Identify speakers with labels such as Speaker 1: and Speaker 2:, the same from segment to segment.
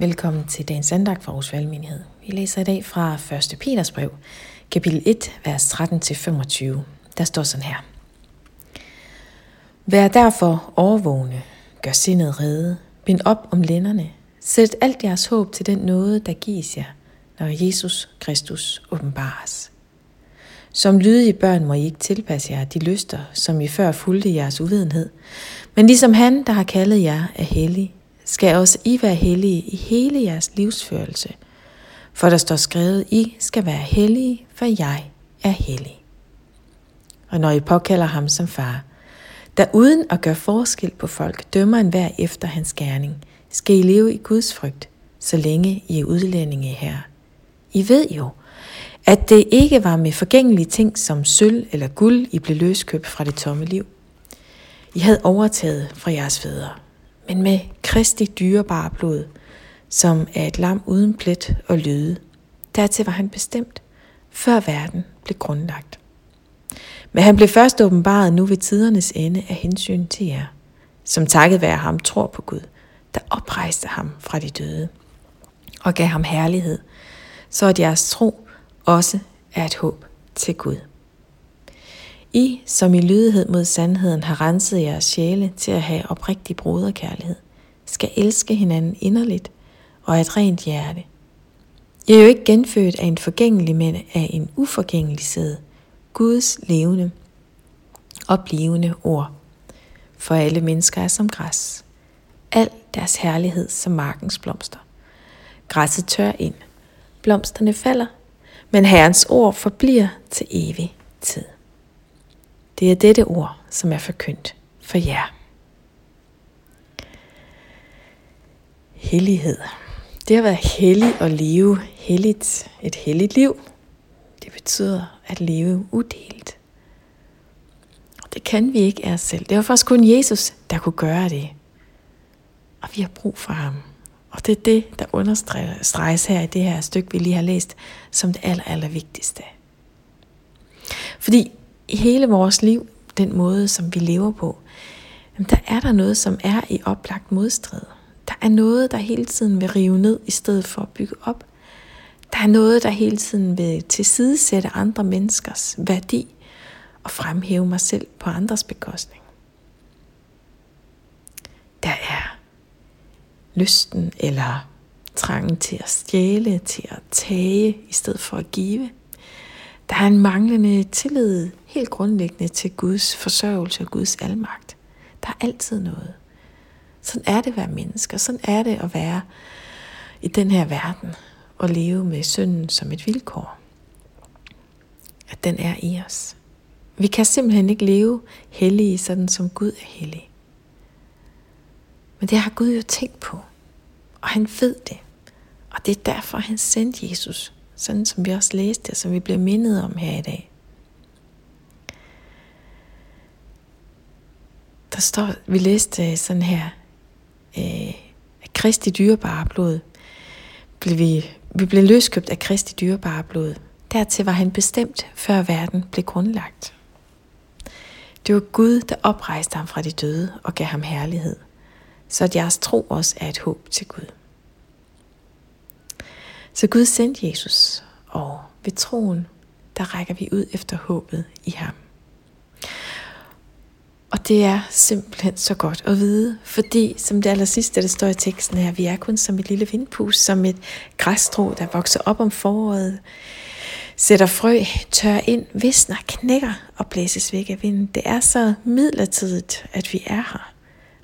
Speaker 1: Velkommen til dagens andagt fra Aarhus Valgmenighed. Vi læser i dag fra 1. Peters brev, kapitel 1, vers 13-25. Der står sådan her. Vær derfor overvågne, gør sindet rede, bind op om lænderne, sæt alt jeres håb til den nåde, der gives jer, når Jesus Kristus åbenbares. Som lydige børn må I ikke tilpasse jer de lyster, som I før fulgte jeres uvidenhed, men ligesom han, der har kaldet jer, er hellig, skal også I være hellige i hele jeres livsførelse. For der står skrevet, I skal være hellige, for jeg er hellig. Og når I påkalder ham som far, der uden at gøre forskel på folk, dømmer en hver efter hans gerning, skal I leve i Guds frygt, så længe I er udlændinge her. I ved jo, at det ikke var med forgængelige ting som sølv eller guld, I blev løskøbt fra det tomme liv. I havde overtaget fra jeres fædre, men med Kristi dyrebare blod, som er et lam uden plet og lyde. Dertil var han bestemt, før verden blev grundlagt. Men han blev først åbenbaret nu ved tidernes ende af hensyn til jer, som takket være ham tror på Gud, der oprejste ham fra de døde og gav ham herlighed, så at jeres tro også er et håb til Gud. I, som i lydighed mod sandheden har renset jeres sjæle til at have oprigtig broderkærlighed, skal elske hinanden inderligt og af et rent hjerte. I er jo ikke genfødt af en forgængelig, men af en uforgængelig sæd, Guds levende og blivende ord. For alle mennesker er som græs. Al deres herlighed som markens blomster. Græsset tør ind. Blomsterne falder, men Herrens ord forbliver til evig tid. Det er dette ord, som er forkyndt for jer. Hellighed. Det at være hellig og leve helligt, et helligt liv, det betyder at leve udelt. Og det kan vi ikke af os selv. Det var faktisk kun Jesus, der kunne gøre det. Og vi har brug for ham. Og det er det, der understreges her i det her stykke, vi lige har læst, som det aller, aller vigtigste. Fordi i hele vores liv, den måde, som vi lever på, der er der noget, som er i oplagt modstrid. Der er noget, der hele tiden vil rive ned, i stedet for at bygge op. Der er noget, der hele tiden vil tilsidesætte andre menneskers værdi og fremhæve mig selv på andres bekostning. Der er lysten eller trangen til at stjæle, til at tage i stedet for at give. Der er en manglende tillid helt grundlæggende til Guds forsørgelse og Guds almagt. Der er altid noget. Sådan er det at være mennesker. Sådan er det at være i den her verden og leve med synden som et vilkår. At den er i os. Vi kan simpelthen ikke leve hellige, sådan som Gud er hellig. Men det har Gud jo tænkt på. Og han ved det. Og det er derfor, han sendte Jesus sådan som vi også læste, som vi bliver mindet om her i dag. Der står, vi læste øh, sådan her, øh, at Kristi dyrebare blod, blev vi, vi blev løskøbt af Kristi dyrebare blod. Dertil var han bestemt, før verden blev grundlagt. Det var Gud, der oprejste ham fra de døde og gav ham herlighed, så at jeres tro også er et håb til Gud. Så Gud sendte Jesus, og ved troen, der rækker vi ud efter håbet i ham. Og det er simpelthen så godt at vide, fordi som det aller sidste, der står i teksten her, vi er kun som et lille vindpus, som et græsstrå, der vokser op om foråret, sætter frø, tør ind, visner, knækker og blæses væk af vinden. Det er så midlertidigt, at vi er her.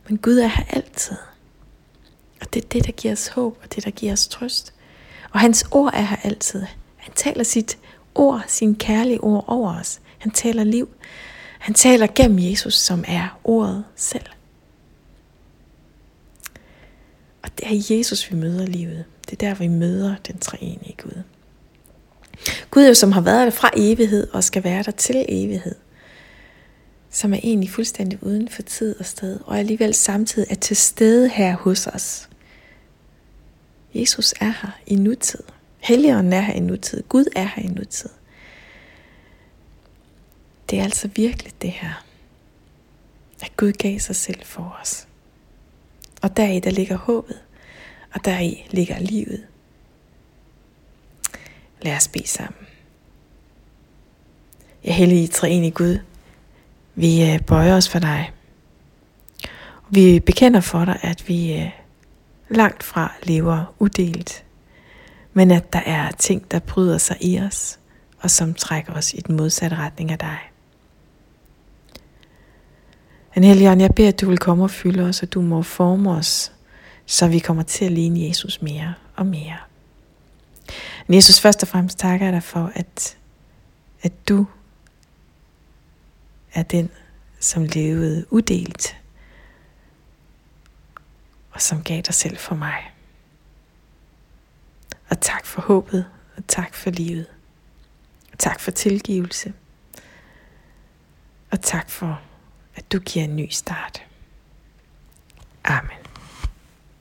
Speaker 1: Men Gud er her altid. Og det er det, der giver os håb, og det, der giver os trøst. Og hans ord er her altid. Han taler sit ord, sin kærlige ord over os. Han taler liv. Han taler gennem Jesus, som er ordet selv. Og det er Jesus, vi møder livet. Det er der, vi møder den treenige Gud. Gud, som har været der fra evighed og skal være der til evighed. Som er egentlig fuldstændig uden for tid og sted, og alligevel samtidig er til stede her hos os. Jesus er her i nutid. Helligånden er her i nutid. Gud er her i nutid. Det er altså virkelig det her, at Gud gav sig selv for os. Og deri der ligger håbet. og deri ligger livet. Lad os bede sammen. Jeg hellige treenige Gud, vi øh, bøjer os for dig. Vi bekender for dig, at vi øh, langt fra lever udelt, men at der er ting, der bryder sig i os, og som trækker os i den modsatte retning af dig. Men Helligånd, jeg beder, at du vil komme og fylde os, og du må forme os, så vi kommer til at ligne Jesus mere og mere. Men Jesus, først og fremmest takker jeg dig for, at, at du er den, som levede udelt, og som gav dig selv for mig. Og tak for håbet, og tak for livet. Og tak for tilgivelse. Og tak for, at du giver en ny start. Amen.